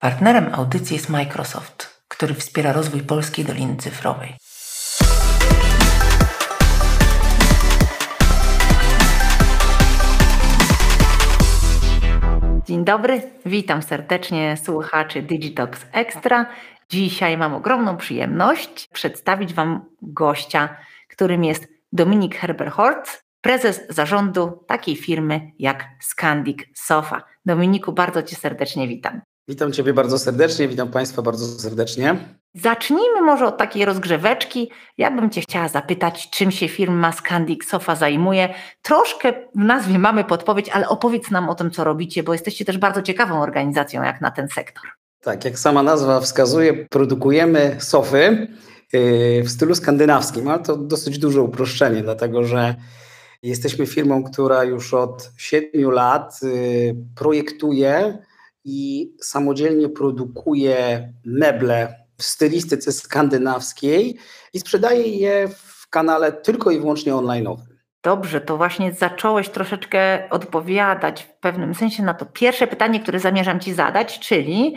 Partnerem audycji jest Microsoft, który wspiera rozwój polskiej Doliny Cyfrowej. Dzień dobry, witam serdecznie słuchaczy Digitox Extra. Dzisiaj mam ogromną przyjemność przedstawić Wam gościa, którym jest Dominik Herberhort, prezes zarządu takiej firmy jak Scandic Sofa. Dominiku, bardzo Cię serdecznie witam. Witam Ciebie bardzo serdecznie, witam Państwa bardzo serdecznie. Zacznijmy może od takiej rozgrzeweczki. Ja bym Cię chciała zapytać, czym się firma Scandic Sofa zajmuje. Troszkę w nazwie mamy podpowiedź, ale opowiedz nam o tym, co robicie, bo jesteście też bardzo ciekawą organizacją jak na ten sektor. Tak, jak sama nazwa wskazuje, produkujemy sofy yy, w stylu skandynawskim, ale to dosyć duże uproszczenie, dlatego że jesteśmy firmą, która już od siedmiu lat yy, projektuje i samodzielnie produkuje meble w stylistyce skandynawskiej i sprzedaje je w kanale tylko i wyłącznie online'owym. Dobrze, to właśnie zacząłeś troszeczkę odpowiadać w pewnym sensie na to pierwsze pytanie, które zamierzam Ci zadać, czyli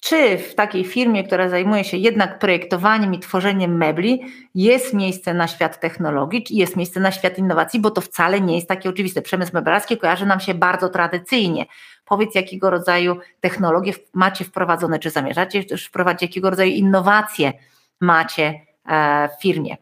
czy w takiej firmie, która zajmuje się jednak projektowaniem i tworzeniem mebli, jest miejsce na świat technologii, czy jest miejsce na świat innowacji, bo to wcale nie jest takie oczywiste. Przemysł meblarski kojarzy nam się bardzo tradycyjnie. Powiedz, jakiego rodzaju technologie macie wprowadzone, czy zamierzacie też wprowadzić, jakiego rodzaju innowacje macie e, w firmie?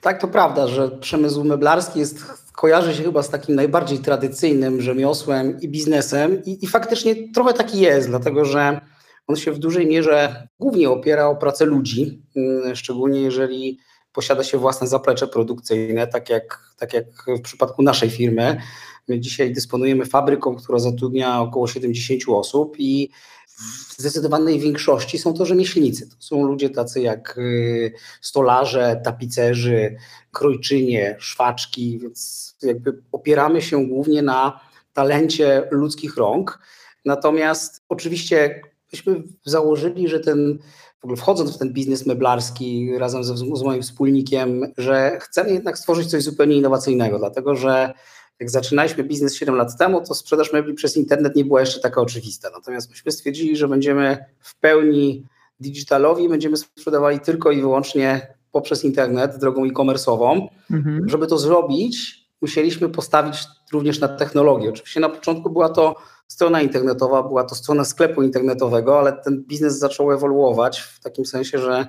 Tak, to prawda, że przemysł meblarski jest, kojarzy się chyba z takim najbardziej tradycyjnym rzemiosłem i biznesem i, i faktycznie trochę taki jest, dlatego że on się w dużej mierze głównie opiera o pracę ludzi, mm, szczególnie jeżeli posiada się własne zaplecze produkcyjne, tak jak, tak jak w przypadku naszej firmy. My dzisiaj dysponujemy fabryką, która zatrudnia około 70 osób i w zdecydowanej większości są to rzemieślnicy. To są ludzie tacy jak y, stolarze, tapicerzy, krojczynie, szwaczki, więc jakby opieramy się głównie na talencie ludzkich rąk. Natomiast oczywiście myśmy założyli, że ten, w ogóle wchodząc w ten biznes meblarski razem z, z moim wspólnikiem, że chcemy jednak stworzyć coś zupełnie innowacyjnego, dlatego że jak zaczynaliśmy biznes 7 lat temu, to sprzedaż mebli przez internet nie była jeszcze taka oczywista. Natomiast myśmy stwierdzili, że będziemy w pełni digitalowi, będziemy sprzedawali tylko i wyłącznie poprzez internet, drogą e-commerce'ową. Mhm. Żeby to zrobić, musieliśmy postawić również na technologię. Oczywiście na początku była to strona internetowa, była to strona sklepu internetowego, ale ten biznes zaczął ewoluować w takim sensie, że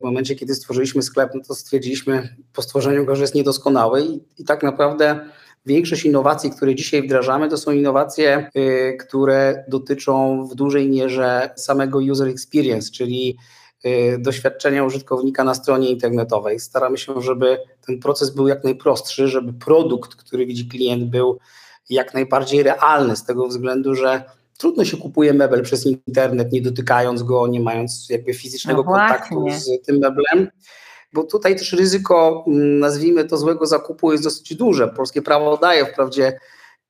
w momencie, kiedy stworzyliśmy sklep, no to stwierdziliśmy po stworzeniu go, że jest niedoskonały i, i tak naprawdę większość innowacji, które dzisiaj wdrażamy, to są innowacje, y, które dotyczą w dużej mierze samego user experience, czyli y, doświadczenia użytkownika na stronie internetowej. Staramy się, żeby ten proces był jak najprostszy, żeby produkt, który widzi klient, był jak najbardziej realny, z tego względu, że trudno się kupuje mebel przez internet, nie dotykając go, nie mając jakby fizycznego no kontaktu z tym meblem. Bo tutaj też ryzyko, mm, nazwijmy to złego zakupu, jest dosyć duże. Polskie prawo daje wprawdzie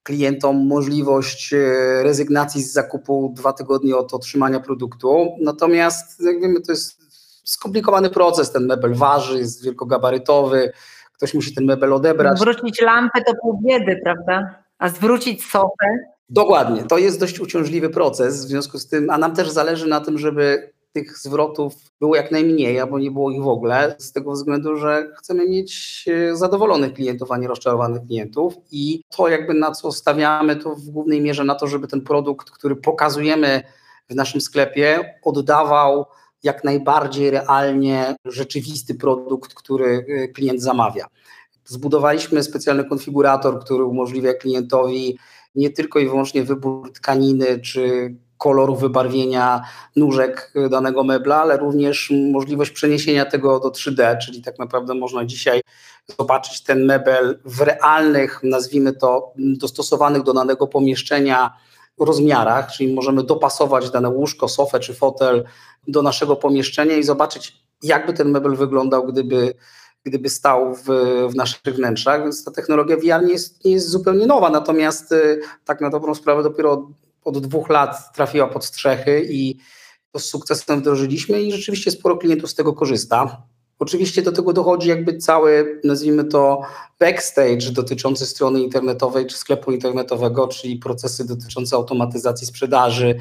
klientom możliwość e, rezygnacji z zakupu dwa tygodnie od otrzymania produktu. Natomiast, jak wiemy, to jest skomplikowany proces. Ten mebel waży, jest wielkogabarytowy, ktoś musi ten mebel odebrać. Wrócić lampę to pół biedy, prawda? A zwrócić sofę? Dokładnie, to jest dość uciążliwy proces, w związku z tym, a nam też zależy na tym, żeby tych zwrotów było jak najmniej, albo nie było ich w ogóle, z tego względu, że chcemy mieć e, zadowolonych klientów, a nie rozczarowanych klientów. I to, jakby na co stawiamy, to w głównej mierze na to, żeby ten produkt, który pokazujemy w naszym sklepie, oddawał jak najbardziej realnie rzeczywisty produkt, który e, klient zamawia. Zbudowaliśmy specjalny konfigurator, który umożliwia klientowi nie tylko i wyłącznie wybór tkaniny czy koloru wybarwienia nóżek danego mebla, ale również możliwość przeniesienia tego do 3D, czyli tak naprawdę można dzisiaj zobaczyć ten mebel w realnych, nazwijmy to, dostosowanych do danego pomieszczenia rozmiarach, czyli możemy dopasować dane łóżko, sofę czy fotel do naszego pomieszczenia i zobaczyć, jakby ten mebel wyglądał, gdyby gdyby stał w, w naszych wnętrzach, więc ta technologia VR nie jest, nie jest zupełnie nowa, natomiast y, tak na dobrą sprawę dopiero od, od dwóch lat trafiła pod strzechy i to z sukcesem wdrożyliśmy i rzeczywiście sporo klientów z tego korzysta. Oczywiście do tego dochodzi jakby cały, nazwijmy to, backstage dotyczący strony internetowej czy sklepu internetowego, czyli procesy dotyczące automatyzacji sprzedaży,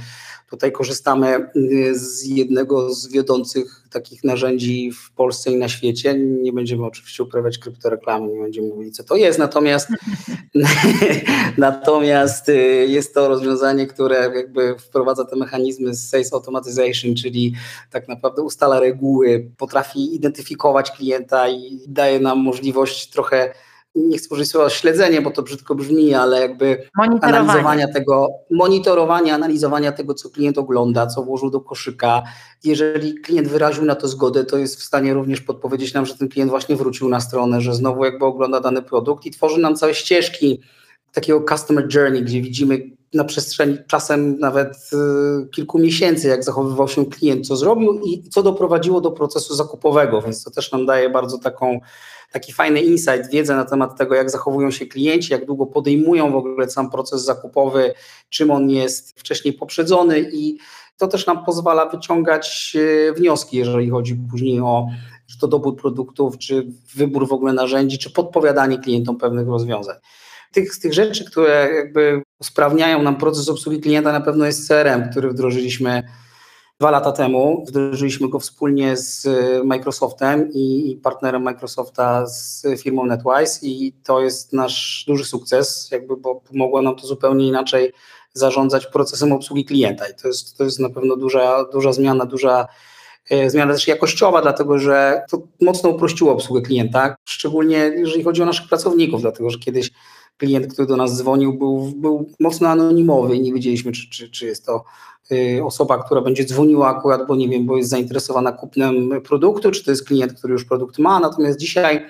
Tutaj korzystamy y, z jednego z wiodących takich narzędzi w Polsce i na świecie. Nie będziemy oczywiście uprawiać kryptoreklamy, nie będziemy mówili, co to jest, natomiast, natomiast y, jest to rozwiązanie, które jakby wprowadza te mechanizmy z sales automatization, czyli tak naprawdę ustala reguły, potrafi identyfikować klienta i daje nam możliwość trochę nie chcę użyć słowa śledzenie, bo to brzydko brzmi, ale jakby analizowania tego, monitorowania, analizowania tego, co klient ogląda, co włożył do koszyka. Jeżeli klient wyraził na to zgodę, to jest w stanie również podpowiedzieć nam, że ten klient właśnie wrócił na stronę, że znowu jakby ogląda dany produkt i tworzy nam całe ścieżki takiego customer journey, gdzie widzimy na przestrzeni czasem nawet y, kilku miesięcy, jak zachowywał się klient, co zrobił i co doprowadziło do procesu zakupowego, więc to też nam daje bardzo taką taki fajny insight, wiedzę na temat tego, jak zachowują się klienci, jak długo podejmują w ogóle sam proces zakupowy, czym on jest wcześniej poprzedzony i to też nam pozwala wyciągać e, wnioski, jeżeli chodzi później o czy to dobór produktów, czy wybór w ogóle narzędzi, czy podpowiadanie klientom pewnych rozwiązań. Tych, z tych rzeczy, które jakby usprawniają nam proces obsługi klienta, na pewno jest CRM, który wdrożyliśmy Dwa lata temu. Wdrożyliśmy go wspólnie z Microsoftem i partnerem Microsofta z firmą NetWise i to jest nasz duży sukces, jakby, bo pomogło nam to zupełnie inaczej zarządzać procesem obsługi klienta. I to jest, to jest na pewno duża, duża zmiana, duża e, zmiana też jakościowa, dlatego że to mocno uprościło obsługę klienta, szczególnie jeżeli chodzi o naszych pracowników, dlatego że kiedyś klient, który do nas dzwonił, był, był mocno anonimowy i nie wiedzieliśmy, czy, czy, czy jest to y, osoba, która będzie dzwoniła akurat, bo nie wiem, bo jest zainteresowana kupnem produktu, czy to jest klient, który już produkt ma. Natomiast dzisiaj,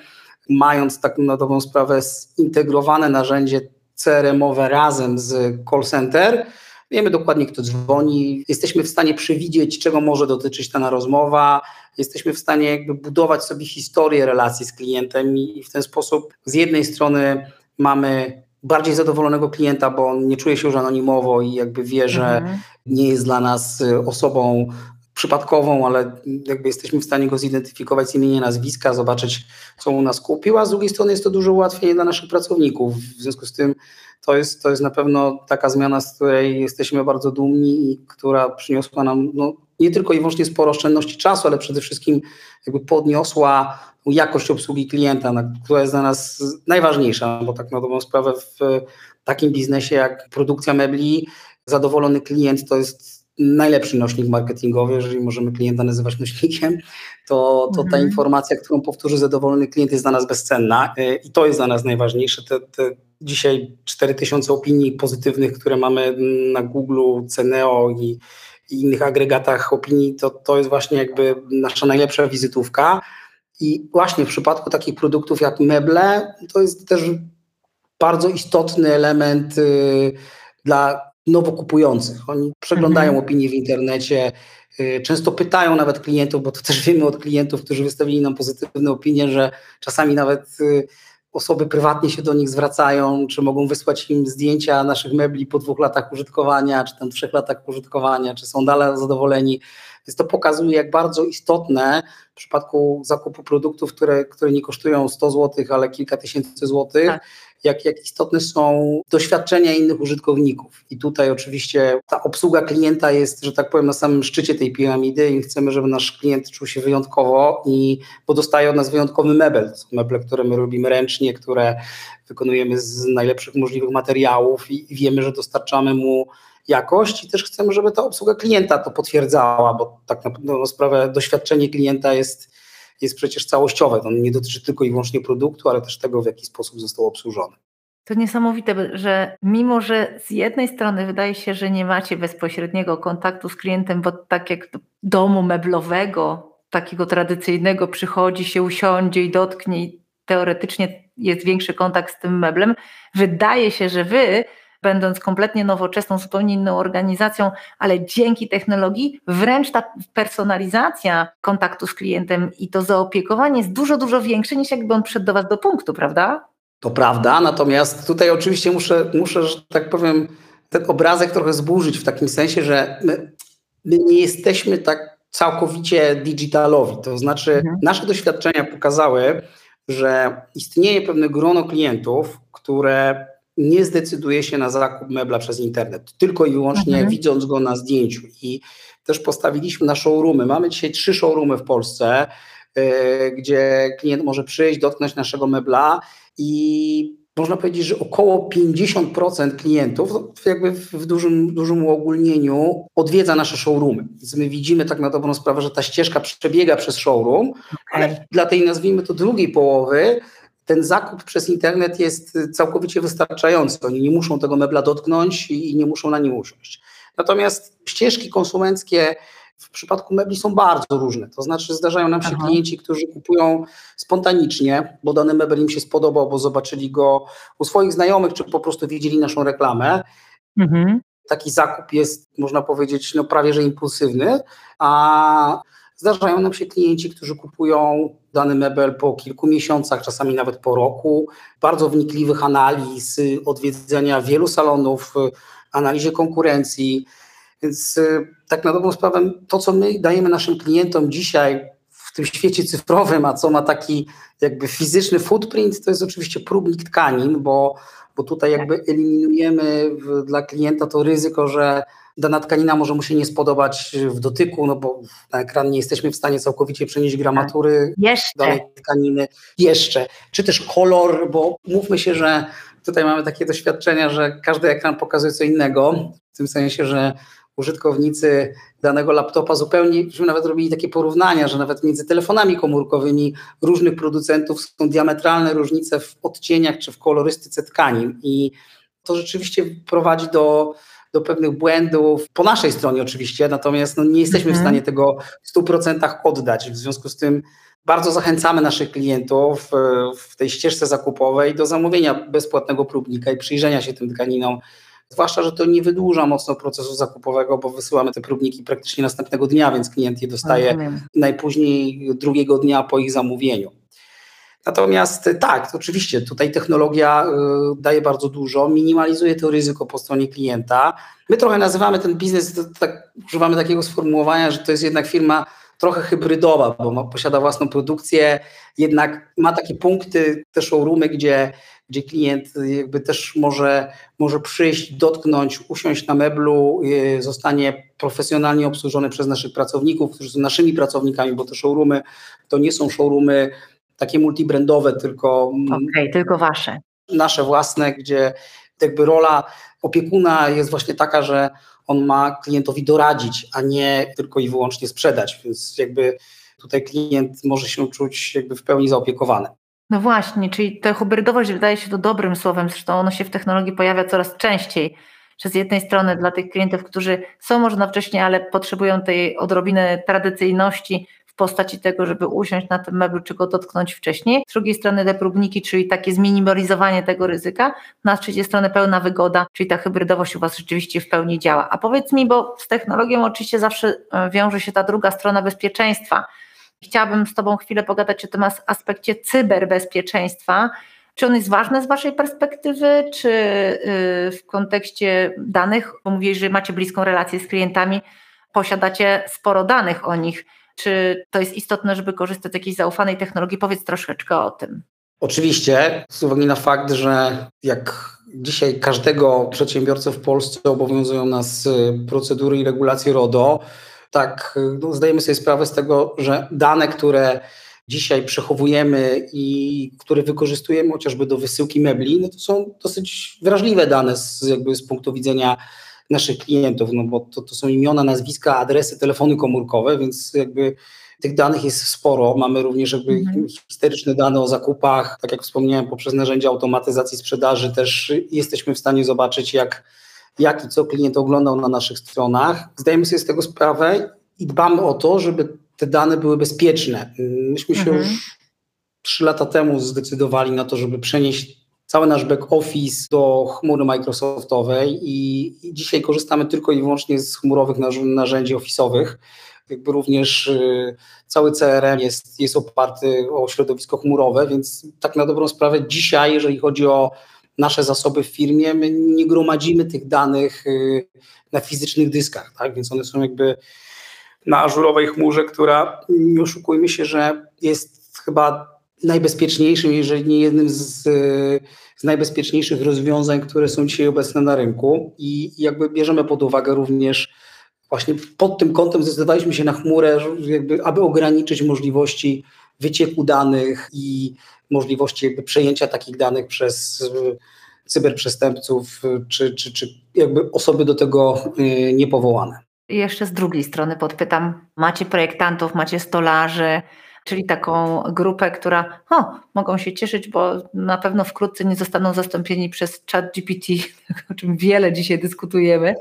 mając tak na dobrą sprawę zintegrowane narzędzie CRM-owe razem z call center, wiemy dokładnie, kto dzwoni, jesteśmy w stanie przewidzieć, czego może dotyczyć ta rozmowa, jesteśmy w stanie jakby budować sobie historię relacji z klientem i w ten sposób z jednej strony mamy bardziej zadowolonego klienta, bo on nie czuje się już anonimowo i jakby wie, że mhm. nie jest dla nas y, osobą przypadkową, ale jakby jesteśmy w stanie go zidentyfikować z imienia, nazwiska, zobaczyć, co u nas kupił, a z drugiej strony jest to dużo ułatwienie dla naszych pracowników. W związku z tym to jest, to jest na pewno taka zmiana, z której jesteśmy bardzo dumni i która przyniosła nam no, nie tylko i wyłącznie sporo oszczędności czasu, ale przede wszystkim jakby podniosła jakość obsługi klienta, która jest dla nas najważniejsza, bo tak na dobrą sprawę w takim biznesie jak produkcja mebli, zadowolony klient to jest najlepszy nośnik marketingowy, jeżeli możemy klienta nazywać nośnikiem, to, to ta mhm. informacja, którą powtórzy zadowolony klient jest dla nas bezcenna i to jest dla nas najważniejsze. Te, te dzisiaj 4000 opinii pozytywnych, które mamy na Google, Ceneo i, i innych agregatach opinii, to, to jest właśnie jakby nasza najlepsza wizytówka. I właśnie w przypadku takich produktów jak meble, to jest też bardzo istotny element y, dla nowo kupujących. Oni przeglądają mhm. opinie w internecie, y, często pytają nawet klientów, bo to też wiemy od klientów, którzy wystawili nam pozytywne opinie, że czasami nawet y, osoby prywatnie się do nich zwracają, czy mogą wysłać im zdjęcia naszych mebli po dwóch latach użytkowania, czy tam trzech latach użytkowania, czy są dalej zadowoleni. Więc to pokazuje, jak bardzo istotne w przypadku zakupu produktów, które, które nie kosztują 100 zł, ale kilka tysięcy złotych, tak. Jak, jak istotne są doświadczenia innych użytkowników. I tutaj oczywiście ta obsługa klienta jest, że tak powiem, na samym szczycie tej piramidy i chcemy, żeby nasz klient czuł się wyjątkowo i bo dostaje od nas wyjątkowy mebel. To są meble, które my robimy ręcznie, które wykonujemy z najlepszych możliwych materiałów i wiemy, że dostarczamy mu jakość i też chcemy, żeby ta obsługa klienta to potwierdzała, bo tak naprawdę sprawę doświadczenie klienta jest, jest przecież całościowe. To nie dotyczy tylko i wyłącznie produktu, ale też tego, w jaki sposób został obsłużony. To niesamowite, że mimo, że z jednej strony wydaje się, że nie macie bezpośredniego kontaktu z klientem, bo tak jak do domu meblowego, takiego tradycyjnego, przychodzi się, usiądzie i dotknie i teoretycznie jest większy kontakt z tym meblem, wydaje się, że wy będąc kompletnie nowoczesną, zupełnie inną organizacją, ale dzięki technologii wręcz ta personalizacja kontaktu z klientem i to zaopiekowanie jest dużo, dużo większe niż jakby on przyszedł do Was do punktu, prawda? To prawda, natomiast tutaj oczywiście muszę, muszę że tak powiem, ten obrazek trochę zburzyć w takim sensie, że my, my nie jesteśmy tak całkowicie digitalowi. To znaczy, mhm. nasze doświadczenia pokazały, że istnieje pewne grono klientów, które nie zdecyduje się na zakup mebla przez internet, tylko i wyłącznie mhm. widząc go na zdjęciu. I też postawiliśmy na showroomy. Mamy dzisiaj trzy showroomy w Polsce, yy, gdzie klient może przyjść, dotknąć naszego mebla i można powiedzieć, że około 50% klientów, jakby w dużym, dużym uogólnieniu, odwiedza nasze showroomy. Więc my widzimy tak na dobrą sprawę, że ta ścieżka przebiega przez showroom, ale dla tej, nazwijmy to, drugiej połowy, ten zakup przez internet jest całkowicie wystarczający. Oni nie muszą tego mebla dotknąć i nie muszą na nim usiąść. Natomiast ścieżki konsumenckie w przypadku mebli są bardzo różne. To znaczy zdarzają nam się Aha. klienci, którzy kupują spontanicznie, bo dany mebel im się spodobał, bo zobaczyli go u swoich znajomych, czy po prostu widzieli naszą reklamę. Mhm. Taki zakup jest, można powiedzieć, no prawie że impulsywny, a zdarzają nam się klienci, którzy kupują dany mebel po kilku miesiącach, czasami nawet po roku, bardzo wnikliwych analiz, odwiedzenia wielu salonów, analizie konkurencji, więc y, tak na dobrą sprawę to, co my dajemy naszym klientom dzisiaj w tym świecie cyfrowym, a co ma taki jakby fizyczny footprint, to jest oczywiście próbnik tkanin, bo, bo tutaj jakby eliminujemy w, dla klienta to ryzyko, że dana tkanina może mu się nie spodobać w dotyku, no bo na ekran nie jesteśmy w stanie całkowicie przenieść gramatury Jeszcze. danej tkaniny. Jeszcze. Czy też kolor, bo mówmy się, że tutaj mamy takie doświadczenia, że każdy ekran pokazuje co innego, w tym sensie, że użytkownicy danego laptopa zupełnie, żeśmy nawet robili takie porównania, że nawet między telefonami komórkowymi różnych producentów są diametralne różnice w odcieniach czy w kolorystyce tkanin i to rzeczywiście prowadzi do, do pewnych błędów, po naszej stronie oczywiście, natomiast no, nie jesteśmy mhm. w stanie tego w 100% oddać, w związku z tym bardzo zachęcamy naszych klientów e, w tej ścieżce zakupowej do zamówienia bezpłatnego próbnika i przyjrzenia się tym tkaninom Zwłaszcza, że to nie wydłuża mocno procesu zakupowego, bo wysyłamy te próbniki praktycznie następnego dnia, więc klient je dostaje Rozumiem. najpóźniej drugiego dnia po ich zamówieniu. Natomiast tak, oczywiście tutaj technologia y, daje bardzo dużo, minimalizuje to ryzyko po stronie klienta. My trochę nazywamy ten biznes, tak, używamy takiego sformułowania, że to jest jednak firma trochę hybrydowa, bo ma, posiada własną produkcję, jednak ma takie punkty, te showroomy, gdzie gdzie klient jakby też może, może przyjść, dotknąć, usiąść na meblu, y, zostanie profesjonalnie obsłużony przez naszych pracowników, którzy są naszymi pracownikami, bo te showroomy to nie są showroomy takie multibrandowe, tylko. Okej, okay, tylko wasze. Nasze własne, gdzie jakby rola opiekuna jest właśnie taka, że on ma klientowi doradzić, a nie tylko i wyłącznie sprzedać, więc jakby tutaj klient może się czuć jakby w pełni zaopiekowany. No właśnie, czyli ta hybrydowość wydaje się to dobrym słowem, zresztą ono się w technologii pojawia coraz częściej. Że z jednej strony dla tych klientów, którzy są może wcześniej, ale potrzebują tej odrobiny tradycyjności w postaci tego, żeby usiąść na tym meblu czy go dotknąć wcześniej. Z drugiej strony te próbniki, czyli takie zminimalizowanie tego ryzyka. No a z trzeciej strony pełna wygoda, czyli ta hybrydowość u Was rzeczywiście w pełni działa. A powiedz mi, bo z technologią oczywiście zawsze e, wiąże się ta druga strona bezpieczeństwa Chciałabym z Tobą chwilę pogadać o tym aspekcie cyberbezpieczeństwa. Czy on jest ważny z Waszej perspektywy, czy y, w kontekście danych, bo mówisz, że macie bliską relację z klientami, posiadacie sporo danych o nich. Czy to jest istotne, żeby korzystać z jakiejś zaufanej technologii? Powiedz troszeczkę o tym. Oczywiście, z uwagi na fakt, że jak dzisiaj każdego przedsiębiorcę w Polsce obowiązują nas y, procedury i regulacje RODO, tak no, zdajemy sobie sprawę z tego, że dane, które dzisiaj przechowujemy i które wykorzystujemy chociażby do wysyłki mebli, no to są dosyć wrażliwe dane z, jakby z punktu widzenia naszych klientów, no bo to, to są imiona, nazwiska, adresy, telefony komórkowe, więc jakby tych danych jest sporo. Mamy również jakby mhm. historyczne dane o zakupach, tak jak wspomniałem, poprzez narzędzia automatyzacji sprzedaży też jesteśmy w stanie zobaczyć, jak jak i co klient oglądał na naszych stronach. Zdajemy sobie z tego sprawę i dbamy o to, żeby te dane były bezpieczne. Myśmy się mhm. już trzy lata temu zdecydowali na to, żeby przenieść cały nasz back office do chmury Microsoftowej i, dzisiaj korzystamy tylko i wyłącznie z chmurowych narzędzi office'owych. Jakby również y, cały CRM jest, jest oparty o środowisko chmurowe, więc tak na dobrą sprawę dzisiaj, jeżeli chodzi o nasze zasoby w firmie, my nie gromadzimy tych danych y, na fizycznych dyskach, tak? więc one są jakby na ażurowej chmurze, która, nie oszukujmy się, że jest chyba najbezpieczniejszym, jeżeli nie jednym z, z najbezpieczniejszych rozwiązań, które są dzisiaj obecne na rynku i jakby bierzemy pod uwagę również właśnie pod tym kątem zdecydowaliśmy się na chmurę, jakby, aby ograniczyć możliwości wycieku danych i możliwości jakby przejęcia takich danych przez cyberprzestępców czy, czy, czy jakby osoby do tego y, niepowołane. I jeszcze z drugiej strony podpytam, macie projektantów, macie stolarzy, czyli taką grupę, która o, mogą się cieszyć, bo na pewno wkrótce nie zostaną zastąpieni przez chat GPT, o czym wiele dzisiaj dyskutujemy.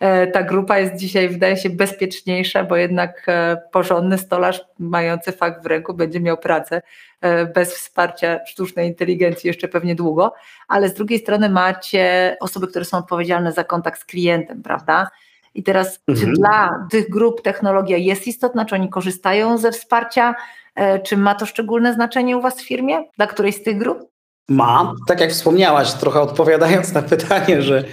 E, ta grupa jest dzisiaj, wydaje się, bezpieczniejsza, bo jednak e, porządny stolarz mający fakt w ręku będzie miał pracę e, bez wsparcia sztucznej inteligencji jeszcze pewnie długo, ale z drugiej strony macie osoby, które są odpowiedzialne za kontakt z klientem, prawda? I teraz, mhm. czy dla tych grup technologia jest istotna, czy oni korzystają ze wsparcia, czy ma to szczególne znaczenie u Was w firmie, dla którejś z tych grup? Ma. Tak jak wspomniałaś, trochę odpowiadając na pytanie, że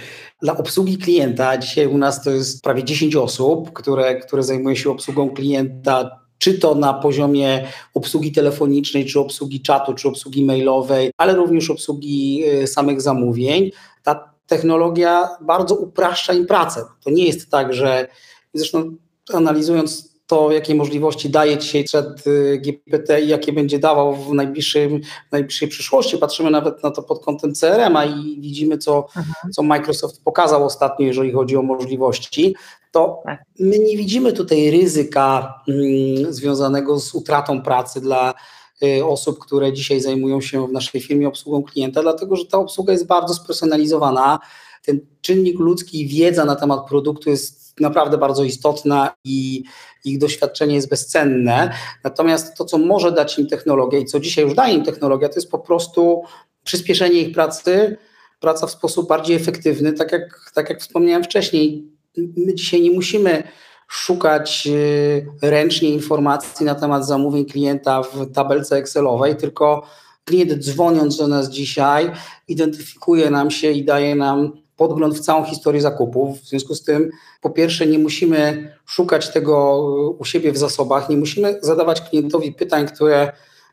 dla obsługi klienta, dzisiaj u nas to jest prawie 10 osób, które, które zajmuje się obsługą klienta, czy to na poziomie obsługi telefonicznej, czy obsługi czatu, czy obsługi mailowej, ale również obsługi y, samych zamówień. Ta technologia bardzo upraszcza im pracę. To nie jest tak, że zresztą analizując to, jakie możliwości daje dzisiaj przed y, GPT i jakie będzie dawał w, najbliższym, w najbliższej przyszłości. Patrzymy nawet na to pod kątem CRM-a i widzimy, co, mhm. co Microsoft pokazał ostatnio, jeżeli chodzi o możliwości. To tak. my nie widzimy tutaj ryzyka mm, związanego z utratą pracy dla y, osób, które dzisiaj zajmują się w naszej firmie obsługą klienta, dlatego że ta obsługa jest bardzo spersonalizowana. Ten czynnik ludzki, wiedza na temat produktu jest naprawdę bardzo istotna i ich doświadczenie jest bezcenne. Natomiast to, co może dać im technologia i co dzisiaj już daje im technologia, to jest po prostu przyspieszenie ich pracy, praca w sposób bardziej efektywny, tak jak, tak jak wspomniałem wcześniej. My dzisiaj nie musimy szukać y, ręcznie informacji na temat zamówień klienta w tabelce Excelowej, tylko klient dzwoniąc do nas dzisiaj identyfikuje nam się i daje nam podgląd w całą historię zakupów. W związku z tym, po pierwsze, nie musimy szukać tego u siebie w zasobach, nie musimy zadawać klientowi pytań, które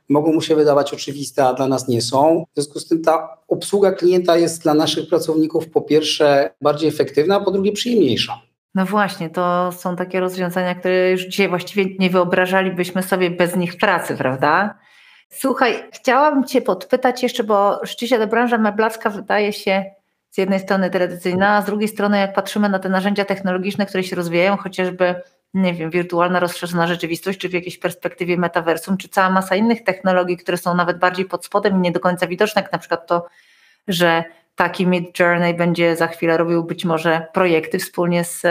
mogą mu się wydawać oczywiste, a dla nas nie są. W związku z tym ta obsługa klienta jest dla naszych pracowników po pierwsze bardziej efektywna, a po drugie przyjemniejsza. No właśnie, to są takie rozwiązania, które już dzisiaj właściwie nie wyobrażalibyśmy sobie bez nich pracy, prawda? Słuchaj, chciałabym Cię podpytać jeszcze, bo rzeczywiście ta branża meblarska wydaje się z jednej strony tradycyjna, a z drugiej strony jak patrzymy na te narzędzia technologiczne, które się rozwijają, chociażby nie wiem, wirtualna rozszerzona rzeczywistość, czy w jakiejś perspektywie metaversum, czy cała masa innych technologii, które są nawet bardziej pod spodem i nie do końca widoczne, jak na przykład to, że taki Mid Journey będzie za chwilę robił być może projekty wspólnie z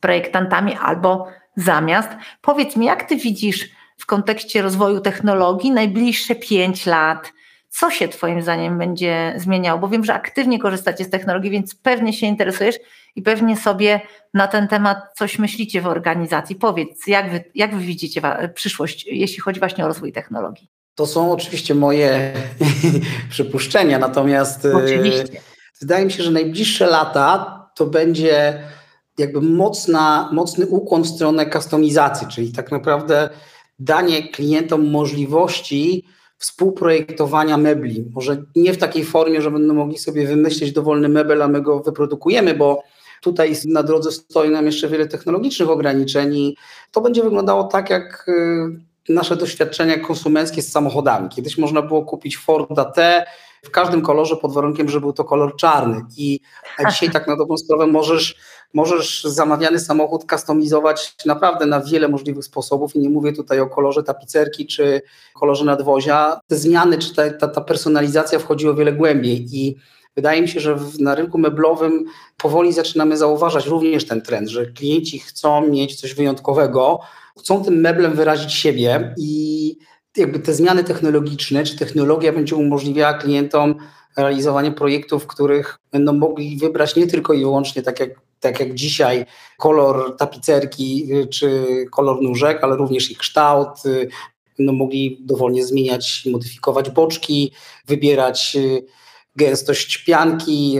projektantami albo zamiast. Powiedz mi, jak ty widzisz w kontekście rozwoju technologii najbliższe pięć lat, co się Twoim zdaniem będzie zmieniało? Bo wiem, że aktywnie korzystacie z technologii, więc pewnie się interesujesz i pewnie sobie na ten temat coś myślicie w organizacji. Powiedz, jak Wy, jak wy widzicie przyszłość, jeśli chodzi właśnie o rozwój technologii? To są oczywiście moje przypuszczenia, natomiast e, oczywiście. wydaje mi się, że najbliższe lata to będzie jakby mocna, mocny ukłon w stronę kustomizacji, czyli tak naprawdę danie klientom możliwości współprojektowania mebli. Może nie w takiej formie, że będą mogli sobie wymyślić dowolny mebel, a my go wyprodukujemy, bo tutaj na drodze stoi nam jeszcze wiele technologicznych ograniczeń i to będzie wyglądało tak, jak y, nasze doświadczenia konsumenckie z samochodami. Kiedyś można było kupić Forda T w każdym kolorze pod warunkiem, że był to kolor czarny. I dzisiaj tak na dobrą sprawę możesz możesz zamawiany samochód kustomizować naprawdę na wiele możliwych sposobów. I nie mówię tutaj o kolorze tapicerki czy kolorze nadwozia. Te zmiany czy ta, ta, ta personalizacja wchodzi o wiele głębiej. I wydaje mi się, że na rynku meblowym powoli zaczynamy zauważać również ten trend, że klienci chcą mieć coś wyjątkowego, chcą tym meblem wyrazić siebie. I jakby te zmiany technologiczne, czy technologia będzie umożliwiała klientom realizowanie projektów, w których będą mogli wybrać nie tylko i wyłącznie tak jak tak jak dzisiaj kolor tapicerki y, czy kolor nóżek, ale również ich kształt. Y, będą mogli dowolnie zmieniać, modyfikować boczki, wybierać y, gęstość pianki,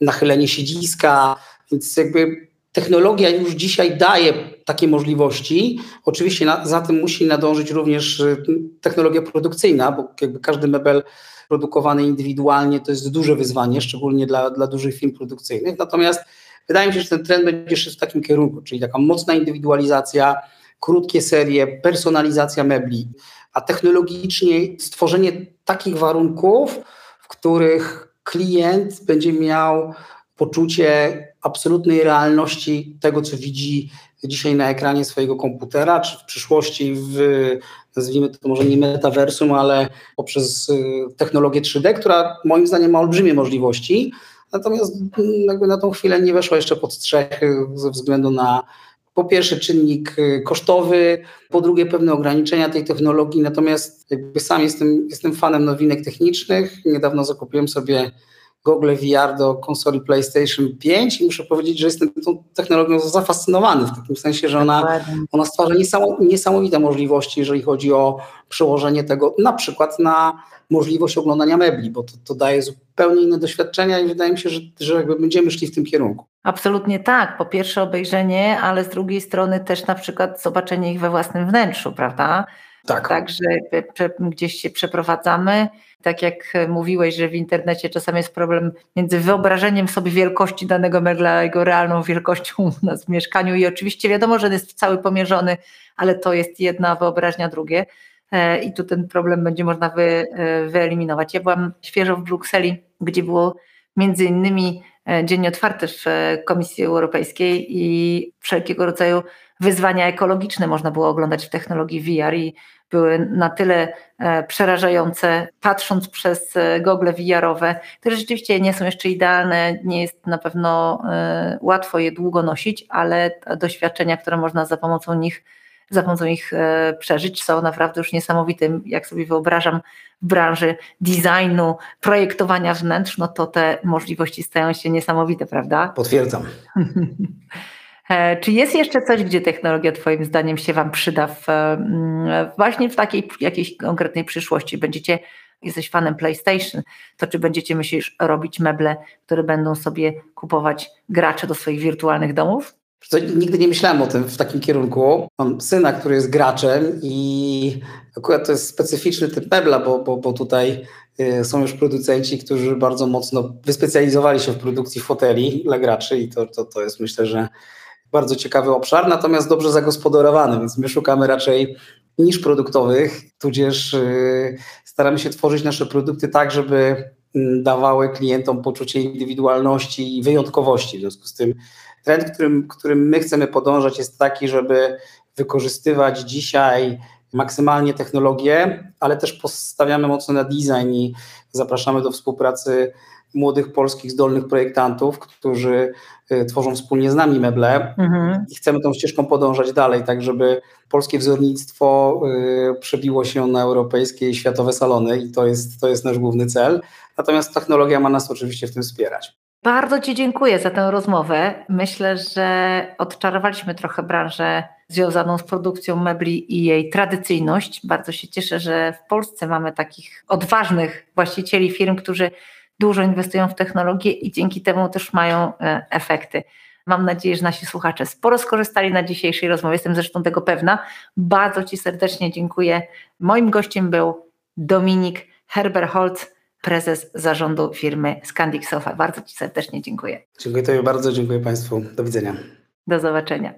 nachylenie siedziska, więc jakby technologia już dzisiaj daje takie możliwości. Oczywiście na, za tym musi nadążyć również y, technologia produkcyjna, bo jakby każdy mebel produkowany indywidualnie to jest duże wyzwanie, szczególnie dla, dla dużych firm produkcyjnych. Natomiast wydaje mi się, że ten trend będzie szedł w takim kierunku, czyli taka mocna indywidualizacja, krótkie serie, personalizacja mebli, a technologicznie stworzenie takich warunków, w których klient będzie miał poczucie absolutnej realności tego, co widzi dzisiaj na ekranie swojego komputera, czy w przyszłości w, nazwijmy to może nie metaversum, ale poprzez y, technologię 3D, która moim zdaniem ma olbrzymie możliwości, natomiast mm, jakby na tą chwilę nie weszła jeszcze pod strzech ze względu na po pierwsze czynnik y, kosztowy, po drugie pewne ograniczenia tej technologii, natomiast jakby sam jestem, jestem fanem nowinek technicznych. Niedawno zakupiłem sobie Google VR do konsoli PlayStation 5 i muszę powiedzieć, że jestem tą technologią zafascynowany w takim sensie, że ona, ona stwarza niesamowite możliwości, jeżeli chodzi o przełożenie tego na przykład na możliwość oglądania mebli, bo to, to daje zupełnie inne doświadczenia i wydaje mi się, że, że jakby będziemy szli w tym kierunku. Absolutnie tak. Po pierwsze obejrzenie, ale z drugiej strony też na przykład zobaczenie ich we własnym wnętrzu, prawda? Tak. Także gdzieś się przeprowadzamy. Tak jak mówiłeś, że w internecie czasami jest problem między wyobrażeniem sobie wielkości danego megla, a jego realną wielkością u nas w mieszkaniu. I oczywiście wiadomo, że jest cały pomierzony, ale to jest jedna wyobraźnia, drugie. E, I tu ten problem będzie można wy, e, wyeliminować. Ja byłam świeżo w Brukseli, gdzie było między innymi dzień otwarty w Komisji Europejskiej i wszelkiego rodzaju wyzwania ekologiczne można było oglądać w technologii VR i były na tyle e, przerażające, patrząc przez e, gogle VR-owe, które rzeczywiście nie są jeszcze idealne, nie jest na pewno e, łatwo je długo nosić, ale doświadczenia, które można za pomocą nich za pomocą ich przeżyć, są naprawdę już niesamowite. Jak sobie wyobrażam w branży designu, projektowania wnętrz, no to te możliwości stają się niesamowite, prawda? Potwierdzam. E, czy jest jeszcze coś, gdzie technologia Twoim zdaniem się Wam przyda w, mm, właśnie w takiej jakiejś konkretnej przyszłości? Będziecie, jesteś fanem PlayStation, to czy będziecie myślisz robić meble, które będą sobie kupować gracze do swoich wirtualnych domów? Co, nigdy nie myślałem o tym w takim kierunku. Mam syna, który jest graczem i akurat to jest specyficzny typ mebla, bo, bo, bo tutaj y, są już producenci, którzy bardzo mocno wyspecjalizowali się w produkcji foteli dla graczy i to, to, to jest myślę, że bardzo ciekawy obszar, natomiast dobrze zagospodarowany, więc my szukamy raczej niż produktowych, tudzież y, staramy się tworzyć nasze produkty tak, żeby mm, dawały klientom poczucie indywidualności i wyjątkowości. W związku z tym trend, którym, którym my chcemy podążać jest taki, żeby wykorzystywać dzisiaj maksymalnie technologię, ale też postawiamy mocno na design i zapraszamy do współpracy młodych polskich zdolnych projektantów, którzy y, tworzą wspólnie z nami meble mhm. i chcemy tą ścieżką podążać dalej, tak żeby polskie wzornictwo y, przebiło się na europejskie i światowe salony i to jest, to jest nasz główny cel. Natomiast technologia ma nas oczywiście w tym wspierać. Bardzo Ci dziękuję za tę rozmowę. Myślę, że odczarowaliśmy trochę branżę związaną z produkcją mebli i jej tradycyjność. Bardzo się cieszę, że w Polsce mamy takich odważnych właścicieli firm, którzy dużo inwestują w technologię i dzięki temu też mają e, efekty. Mam nadzieję, że nasi słuchacze sporo skorzystali na dzisiejszej rozmowie, jestem zresztą tego pewna. Bardzo Ci serdecznie dziękuję. Moim gościem był Dominik Herberholz, prezes zarządu firmy Scandic Sofa. Bardzo Ci serdecznie dziękuję. Dziękuję Tobie bardzo, dziękuję Państwu. Do widzenia. Do zobaczenia.